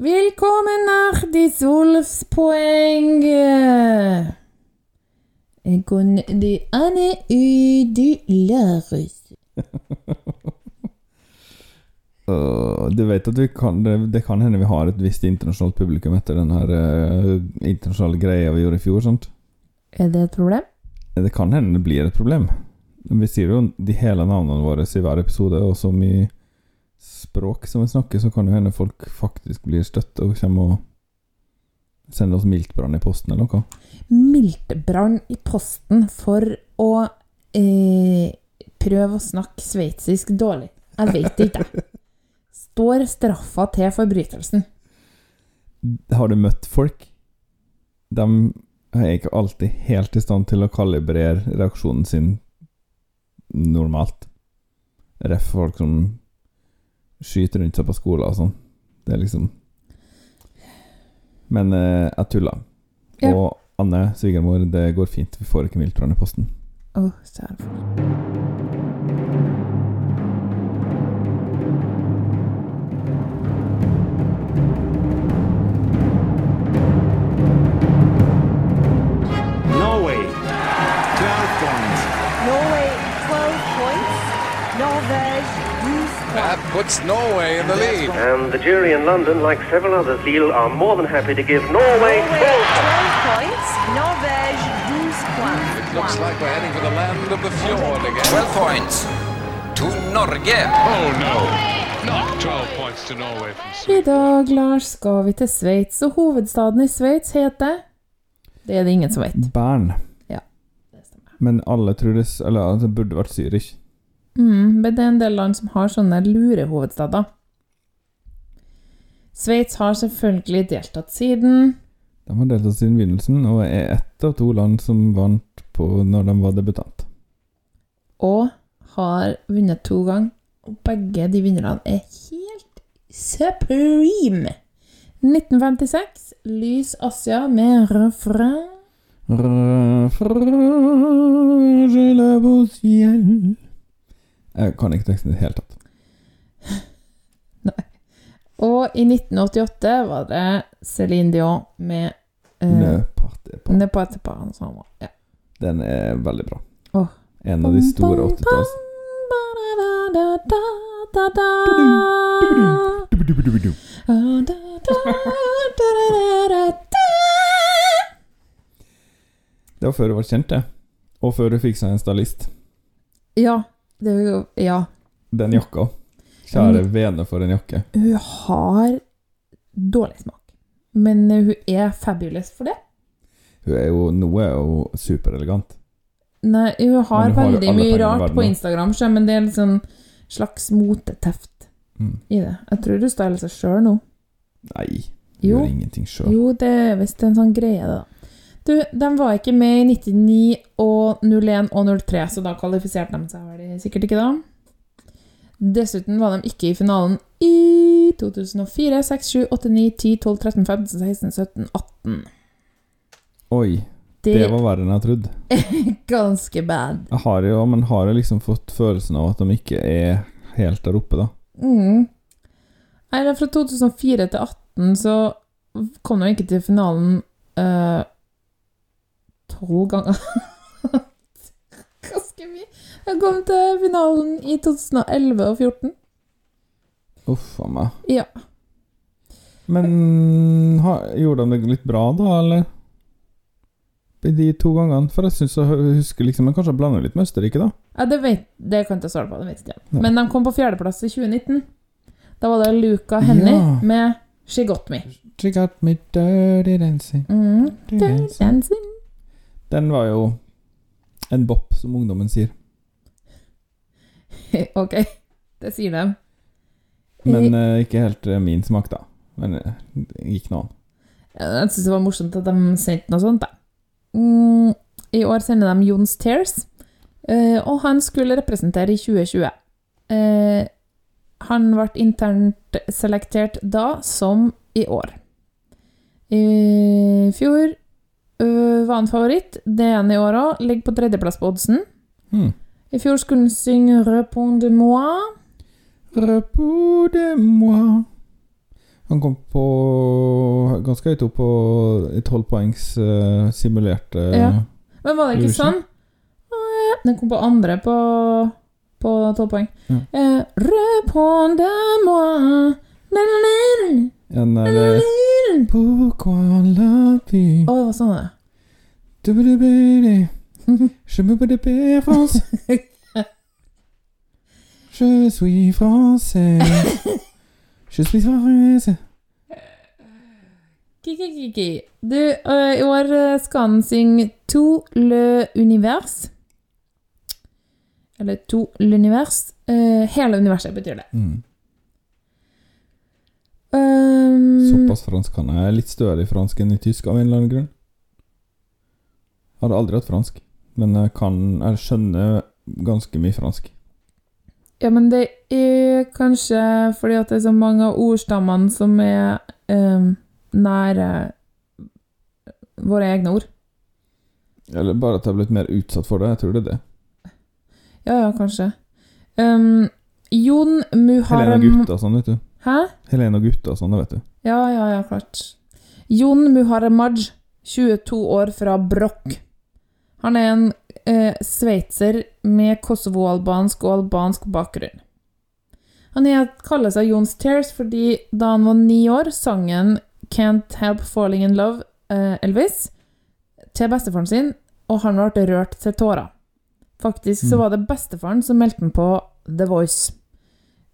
Willkommen nach die Solfspoeng. Con de Anne U du Larus. Øh, du vet at vi kan, det, det kan hende vi har et visst internasjonalt publikum etter den her øh, internasjonale greia vi gjorde i fjor. sant? Er det et problem? Det kan hende det blir et problem. Vi sier jo de hele navnene våre i hver episode, og så mye språk som vi snakker, så kan det hende folk faktisk blir støtte og kommer og sender oss miltbrann i posten eller noe. Miltbrann i posten for å eh, prøve å snakke sveitsisk dårlig. Jeg vet ikke, jeg. Står straffa til forbrytelsen? Har du møtt folk? De er ikke alltid helt i stand til å kalibrere reaksjonen sin normalt. Ref folk som skyter rundt seg på skolen og sånn. Det er liksom Men eh, jeg tulla. Ja. Og Anne, svigermor, det går fint. Vi får ikke miltbrann i posten. Å, puts Norway in the lead. And the jury in London, like several others, Lille, are more than happy to give Norway Norway 12 points. 12 points. Norvège 12 points. It looks like we're heading for the land of the fjord again. 12 points to Norge. Oh no, 12 points to Norway I dag, Lars, skal vi til Sveits, og hovedstaden i Sveits heter Det er det ingen som vet. Bern. Ja. Men alle tror det Eller altså, det burde vært Zürich. Mm, men det er en del land som har sånne lure hovedstader. Sveits har selvfølgelig deltatt siden. De har deltatt siden begynnelsen, og er ett av to land som vant på når de var debutant. og har vunnet to ganger. Og begge de vinnerne er helt supreme. 1956, Lys Asia med refrain. je le beau ciel Jeg kan ikke teksten i det hele tatt. Nei. Og i 1988 var det Céline Dion med uh, Ne parte pas. Ne parte pas ensemble. Ja. Den er veldig bra. Oh. En av de store 80-talls... Det var før du var kjent, det. Og før du fikk seg en stylist. Ja, det er jo Ja. Den jakka. Kjære vene for en jakke. Hun har dårlig smak, men hun er fabulous for det. Hun er jo Noe er hun superelegant. Nei, hun har hun har veldig mye rart på. Instagram, men det er en sånn slags moteteft Mm. i det. Jeg tror du styler seg sjøl nå. Nei, Jo. gjør ingenting sjøl. Jo, det er visst en sånn greie, da. Du, de var ikke med i 99 og 01 og 03, så da kvalifiserte de seg vel sikkert ikke da. Dessuten var de ikke i finalen i 2004, 6, 7, 8, 9, 10, 12, 13, 15, 16, 17, 18. Oi, Det, det var verre enn jeg trodde. ganske bad. Jeg har jo, men har jeg liksom fått følelsen av at de ikke er helt der oppe, da. Mm. Nei, fra 2004 til 18 så kom de ikke til finalen eh, tolv ganger. Ganske mye. Jeg kom til finalen i 2011 og 2014. Uff a meg. Ja. Men ha, gjorde de det litt bra, da, eller? De to gangene? For jeg syns jeg husker liksom Men kanskje jeg blander litt med Østerrike, da? ja det, vet, det kan jeg ikke svare på. Det vet ikke jeg. Ja. Men de kom på fjerdeplass i 2019. Da var det Luca Henny Ja. med She Got Me. She got me dirty dancing, Mm. dirty dancing. Den var jo en bop, som ungdommen sier. ok, det sier de. Men eh, ikke helt eh, min smak, da. Men eh, det gikk nå an. Jeg syns det var morsomt at de sendte noe sånt. Da. Mm, I år sender de Jons Tears, eh, og han skulle representere i 2020. Eh, han ble internt selektert da som i år. I fjor øh, var en favoritt. Det er han i år òg. Ligger på tredjeplass på oddsen. Mm. I fjor skulle han synge 'Repond de moi'. Repond de moi Han kom på ganske høyt opp på i tolvpoengs uh, simulerte Ja. Men var det ikke sånn? Den kom på andre på på tolv poeng. Ja. Eh, Répondez-moi Å, En nei, eh, Pourquoi la vie det var sånn det. Dubidibidi. Je me pas France. Je suis français. Je suis français. Kiki, kiki. Du, eh, i år eh, skal han synge To le univers. Eller To l'univers. Eh, hele universet betyr det. Mm. Um, Såpass fransk kan jeg. Litt større i fransk enn i tysk av en eller annen grunn. Jeg hadde aldri hatt fransk, men jeg kan Jeg skjønner ganske mye fransk. Ja, men det er kanskje fordi at det er så mange av ordstammene som er eh, nære våre egne ord. Eller bare at jeg har blitt mer utsatt for det. Jeg tror det er det. Ja, ja, kanskje. Um, Jon Helene og Gutta og sånn, vet du. Hæ? Helene og Gutta og sånn, vet du. Ja, ja, ja, klart. Jon Muharemaj, 22 år fra Brokk. Han er en eh, sveitser med kosovo-albansk og albansk bakgrunn. Han er, kaller seg Jons Tears fordi da han var ni år, sang han Can't Help Falling In Love, eh, Elvis, til bestefaren sin, og han ble rørt til tårer. Faktisk så Mm. var det bestefaren som meldte han på The Voice.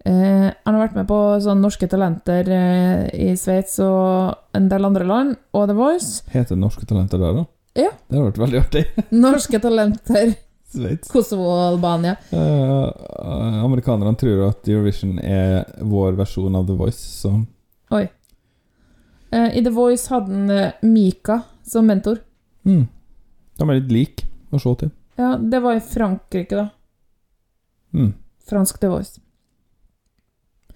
Eh, han har vært med på sånn Norske Talenter uh, i Sveits og en del andre land, og The Voice. Heter Norske Talenter der, da? Ja. Det har vært veldig artig. Norske Talenter, Sveits. Kosovo og Albania. Uh, amerikanerne tror at Eurovision er vår versjon av The Voice, så Oi. I The Voice hadde han Mika som mentor. mm. De er litt like å se til. Ja, det var i Frankrike, da. Mm. Fransk The Voice.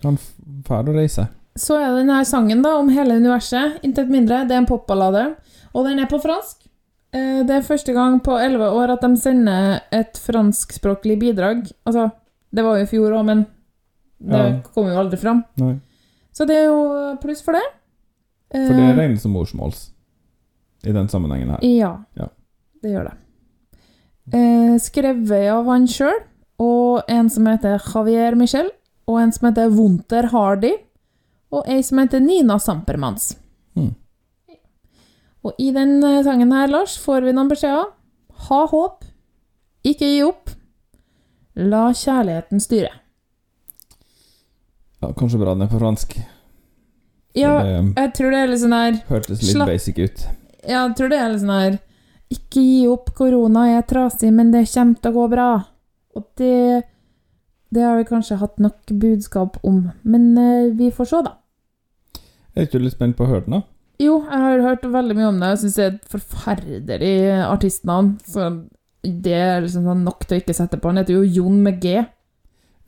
Han f- fær å reise. Så er det denne sangen da, om hele universet, intet mindre. Det er en popballade, og den er på fransk. Eh, Det er første gang på elleve år at de sender et franskspråklig bidrag. Altså, det var jo i fjor òg, men det Ja. kom jo aldri fram. Nei. Så det er jo pluss for det. For det Eh, regnes som morsmåls i den sammenhengen her. Ja, Ja. det gjør det. Eh, skrevet av han sjøl, og en som heter Javier Michel, og en som heter Wunter Hardy, og ei som heter Nina Sampermans. Mm. Og i den eh, sangen her, Lars, får vi noen beskjeder. Ha håp. Ikke gi opp. La kjærligheten styre. Ja, kanskje bra den er på fransk. Ja, Det jeg tror det er litt sånn her hørtes litt Slapp- basic ut. Ja, jeg tror det er litt sånn her Ikke gi opp, korona er trasig, men det kommer til å gå bra. Og det Det har vi kanskje hatt nok budskap om, men eh, vi får se, da. Jeg er ikke litt spent på å høre den, da. Jo, jeg har hørt veldig mye om det, Jeg syns det er et forferdelig artistnavn. Så det er liksom sånn nok til å ikke sette på. Han heter jo Jon med G.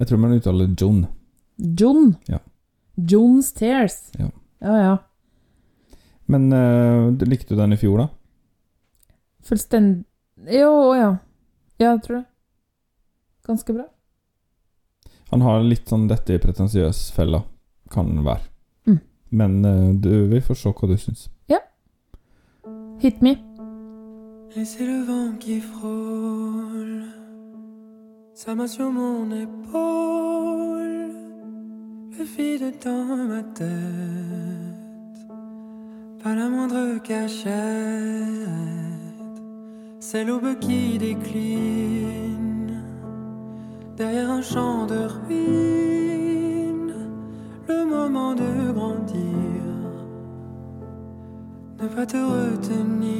Jeg tror man uttaler John. Jon. Ja. Jon Stairs. Ja. ja. ja. Men uh, likte du den i fjor, da? Fullstendig Jo, ja. Ja, jeg tror det. Ganske bra. Han har litt sånn dette i pretensiøs fella, kan være. Mm. Men eh, du, vi får se hva du syns. Hit me. Et c'est le vent qui frôle sa main sur mon épaule, le vide dans ma tête, pas la moindre cachette, c'est l'aube qui décline derrière un champ de ruines, le moment de grandir, ne pas te retenir.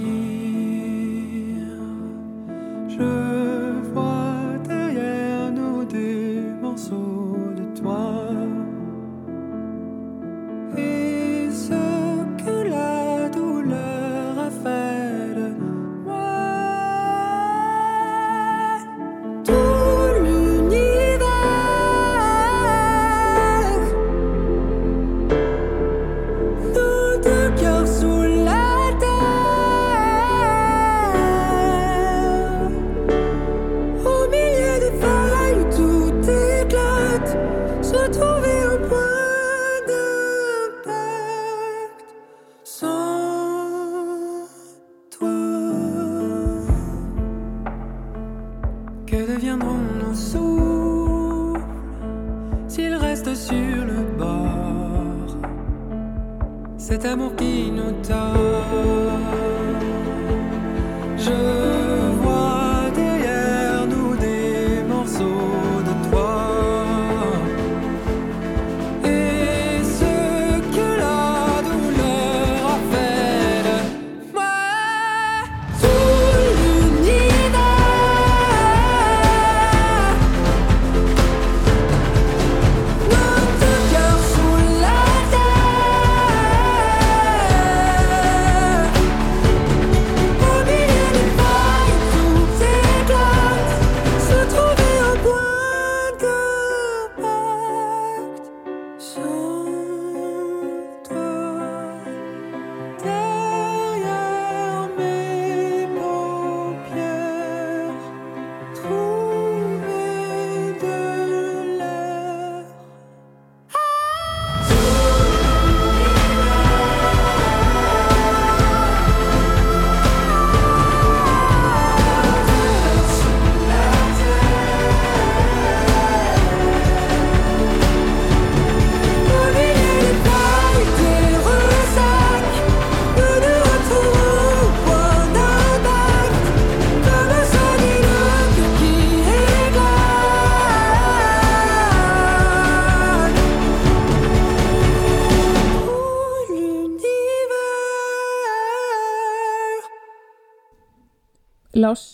Lars,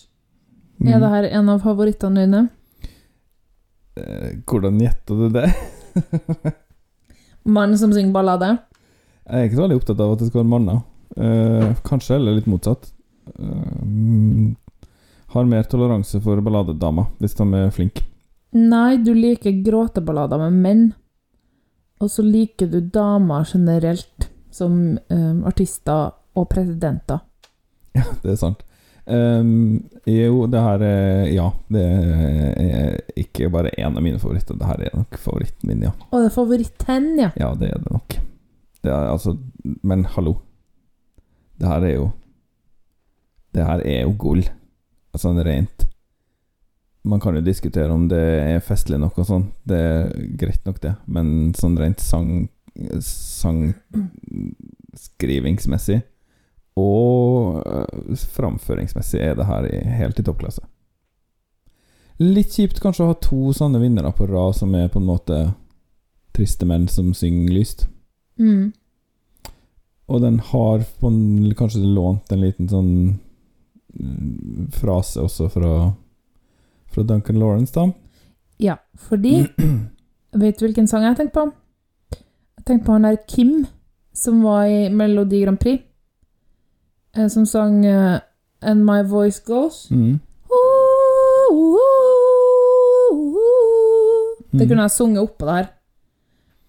er det her en av favorittene dine? Eh, Hvordan gjetta du det? Mannen som synger ballade? Jeg er ikke så veldig opptatt av at det skal være manner. Eh, kanskje, eller litt motsatt. Eh, mm, har mer toleranse for balladedamer, hvis de er flinke. Nei, du liker gråteballader med menn. Og så liker du damer generelt, som eh, artister og presidenter. Ja, det er sant. Ehm, jo, det her er Ja, det er ikke bare én av mine favoritter. Det her er nok favoritten min, ja. Og det er favoritt-ten, ja. Ja, det er det nok. Det er, altså, men hallo. Det her er jo Det her er jo gull. Sånn rent. Man kan jo diskutere om det er festlig nok og sånn. Det er greit nok, det. Men sånn rent sang sangskrivingsmessig og øh, framføringsmessig er det her helt i toppklasse. Litt kjipt kanskje å ha to sånne vinnere på rad som er på en måte triste menn som synger lyst. Mm. Og den har på en, kanskje lånt en liten sånn mm, frase også fra, fra Duncan Lawrence, da. Ja, fordi Vet du hvilken sang jeg tenkte på? Jeg tenkte på han der Kim, som var i Melodi Grand Prix. Eh, Som sang uh, And My Voice Goes. Mm. Det Mm. kunne jeg sunget oppå der.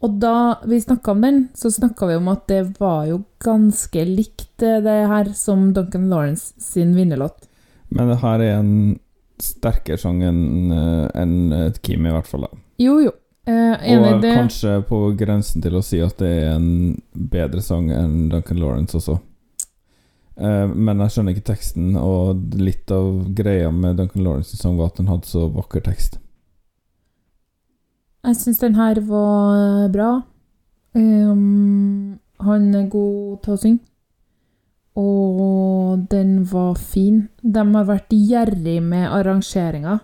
Og da vi snakka om den, så snakka vi om at det var jo ganske likt eh, det her som Duncan Lawrence sin vinnerlåt. Men det her er en sterkere sang enn en Kim, i hvert fall. da Jo, jo. Eh, Og det. kanskje på grensen til å si at det er en bedre sang enn Duncan Lawrence også. Eh, men jeg skjønner ikke teksten, og litt av greia med Duncan Lawrence' sang var at den hadde så vakker tekst. Jeg syns den her var bra. Um, han er god til å synge. Og den var fin. De har vært gjerrig med arrangeringa.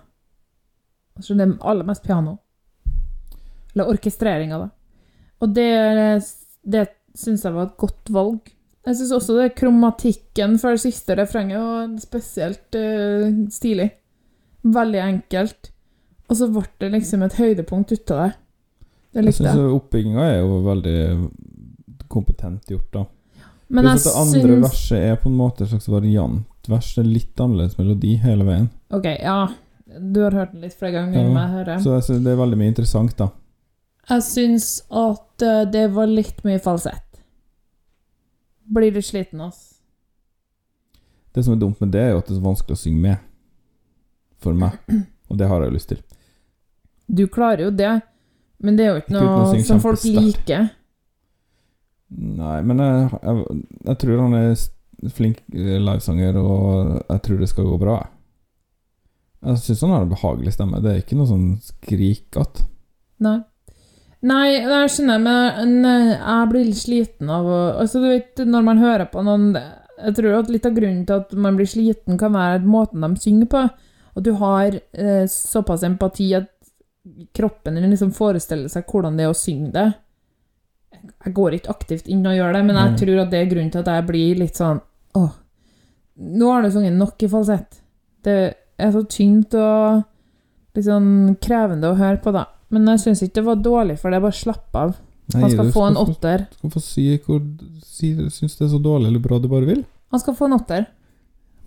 Altså det er aller mest piano. Eller orkestreringa, da. Og det, det syns jeg var et godt valg. Jeg syns også det kromatikken for det siste refrenget var spesielt uh, stilig. Veldig enkelt. Og så ble det liksom et høydepunkt ut av det. Det likte jeg. oppbygginga er jo veldig kompetent gjort, da. Men jeg det andre syns verset er på en måte et slags variantvers. Det er litt annerledes melodi hele veien. Ok, ja. Du har hørt den litt flere ganger Ja, jeg hører. Så jeg synes det er veldig mye interessant, da. Jeg syns at eh, det var litt mye falsett. Blir litt sliten, ass. Det som er dumt med det, er jo at det er så vanskelig å synge med. For meg. Og det har jeg jo lyst til. Du klarer jo det, men det er jo ikke Ikke noe som folk liker. Nei, men jeg, jeg, jeg tror han er flink livesanger, og jeg tror det skal gå bra. Jeg syns han har en behagelig stemme. Det er ikke noe sånn skrikete. Nei. Nei, jeg skjønner, men eh, jeg blir litt sliten av å Altså, du vet, når man hører på noen Jeg tror at litt av grunnen til at man blir sliten, kan være måten de synger på. Og du har eh, såpass empati at kroppen din liksom forestiller seg hvordan det er å synge det. Jeg går ikke aktivt inn og gjør det, men jeg tror at det er grunnen til at jeg blir litt sånn Åh, nå har du sunget nok i falsett. Det er så tynt og litt sånn krevende å høre på, da. Men jeg syns ikke det var dårlig, for det er bare slapp av. Han skal få en åtter. Du skal få si hvor si, Syns det er så dårlig eller bra du bare vil. Han skal få en åtter.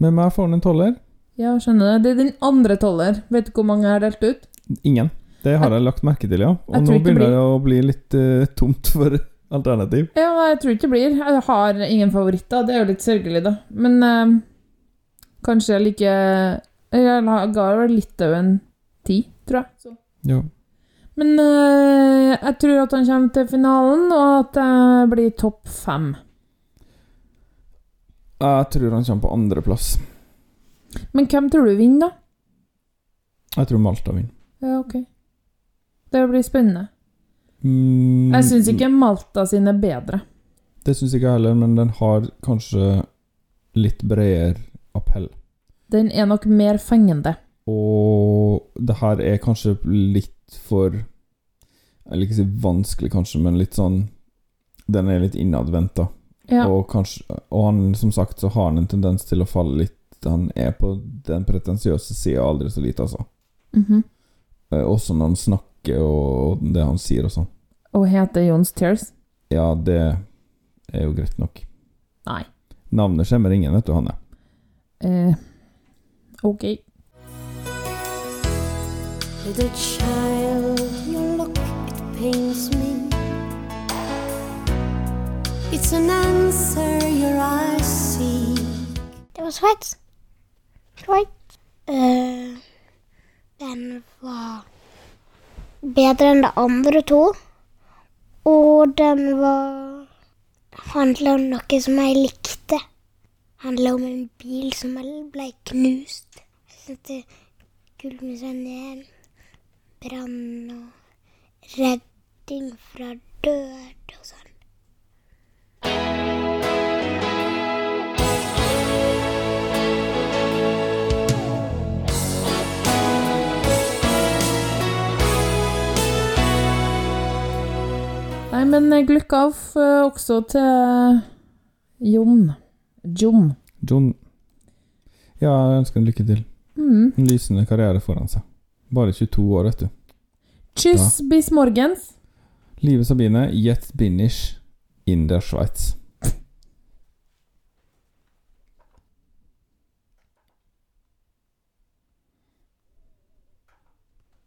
Med meg får han en toller. Ja, skjønner det. Det er din andre toller. Vet du hvor mange jeg har delt ut? Ingen. Det har jeg lagt merke til, ja. Og nå begynner det å bli litt uh, tomt for alternativ. Ja, jeg tror ikke det blir. Jeg har ingen favoritter. Det er jo litt sørgelig, da. Men uh, kanskje jeg liker Jeg ga vel litt over en ti, tror jeg. Så. Ja. Men eh, jeg tror at han kommer til finalen, og at det blir topp fem. Jeg tror han kommer på andreplass. Men hvem tror du vinner, da? Jeg tror Malta vinner. Ja, ok. Det blir spennende. Mm, Jeg syns ikke Malta sin er bedre. Det syns ikke jeg heller, men den har kanskje litt bredere appell. Den er nok mer fengende. Og det her er kanskje litt for Jeg vil ikke si vanskelig, kanskje, men litt sånn Den er litt innadvendt. Ja. Og, kanskje, og han, som sagt, så har han en tendens til å falle litt Han er på den pretensiøse sida aldri så lite, altså. Mhm. Eh, Også når han snakker og det han sier og sånn. Og heter Jons Tears? Ja, det er jo greit nok. Nei. Navnet skjemmer ingen, vet du, Hanne. Eh, ok. Little child, your look, it pains me. It's an answer your eyes see. Det var Sveits. Sveits. Uh, den var bedre enn de andre to. Og den var handla om noe som jeg likte. Handla om en bil som ble knust. Jeg syntes det er kult eh, brann og redding fra død og sånn. Nei, men eh, gløkk av eh, også til Jon. Jon. John Ja, jeg ønsker ham lykke til. Mm. En lysende karriere foran seg. Bare 22 år, vet du. Tschüss bis morgens. Live Sabine, Jet Binish in der Schweiz.